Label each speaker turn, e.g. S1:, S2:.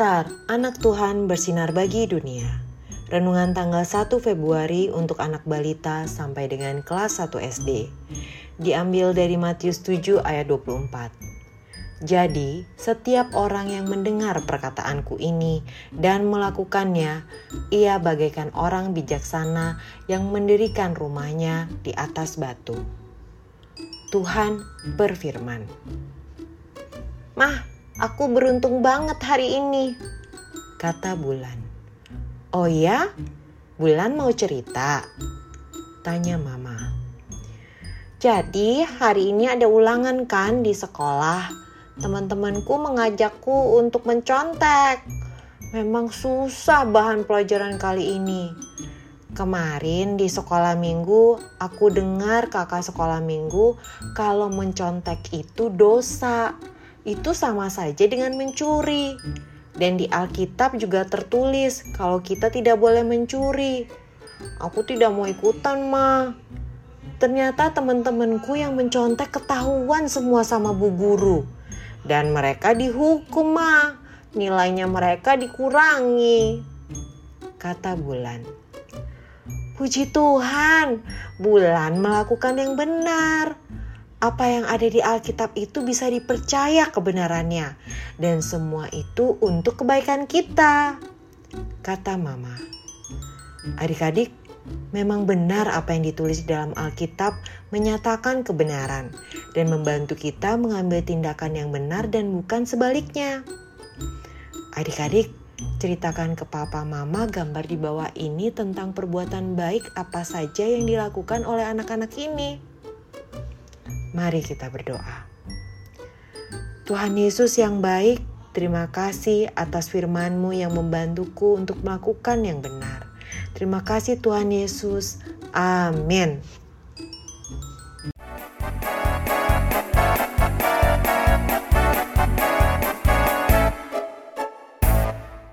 S1: Star, anak Tuhan bersinar bagi dunia. Renungan tanggal 1 Februari untuk anak balita sampai dengan kelas 1 SD. Diambil dari Matius 7 ayat 24. Jadi, setiap orang yang mendengar perkataanku ini dan melakukannya, ia bagaikan orang bijaksana yang mendirikan rumahnya di atas batu. Tuhan berfirman, "Mah, Aku beruntung banget hari ini, kata Bulan. Oh ya, Bulan mau cerita? Tanya Mama. Jadi hari ini ada ulangan kan di sekolah. Teman-temanku mengajakku untuk mencontek. Memang susah bahan pelajaran kali ini. Kemarin di sekolah minggu, aku dengar kakak sekolah minggu kalau mencontek itu dosa itu sama saja dengan mencuri. Dan di Alkitab juga tertulis kalau kita tidak boleh mencuri. Aku tidak mau ikutan, Ma. Ternyata teman-temanku yang mencontek ketahuan semua sama bu guru. Dan mereka dihukum, Ma. Nilainya mereka dikurangi. Kata Bulan. Puji Tuhan, Bulan melakukan yang benar apa yang ada di Alkitab itu bisa dipercaya kebenarannya, dan semua itu untuk kebaikan kita, kata Mama. Adik-adik, memang benar apa yang ditulis di dalam Alkitab menyatakan kebenaran dan membantu kita mengambil tindakan yang benar dan bukan sebaliknya. Adik-adik, ceritakan ke papa mama gambar di bawah ini tentang perbuatan baik apa saja yang dilakukan oleh anak-anak ini. Mari kita berdoa. Tuhan Yesus yang baik, terima kasih atas firman-Mu yang membantuku untuk melakukan yang benar. Terima kasih Tuhan Yesus. Amin.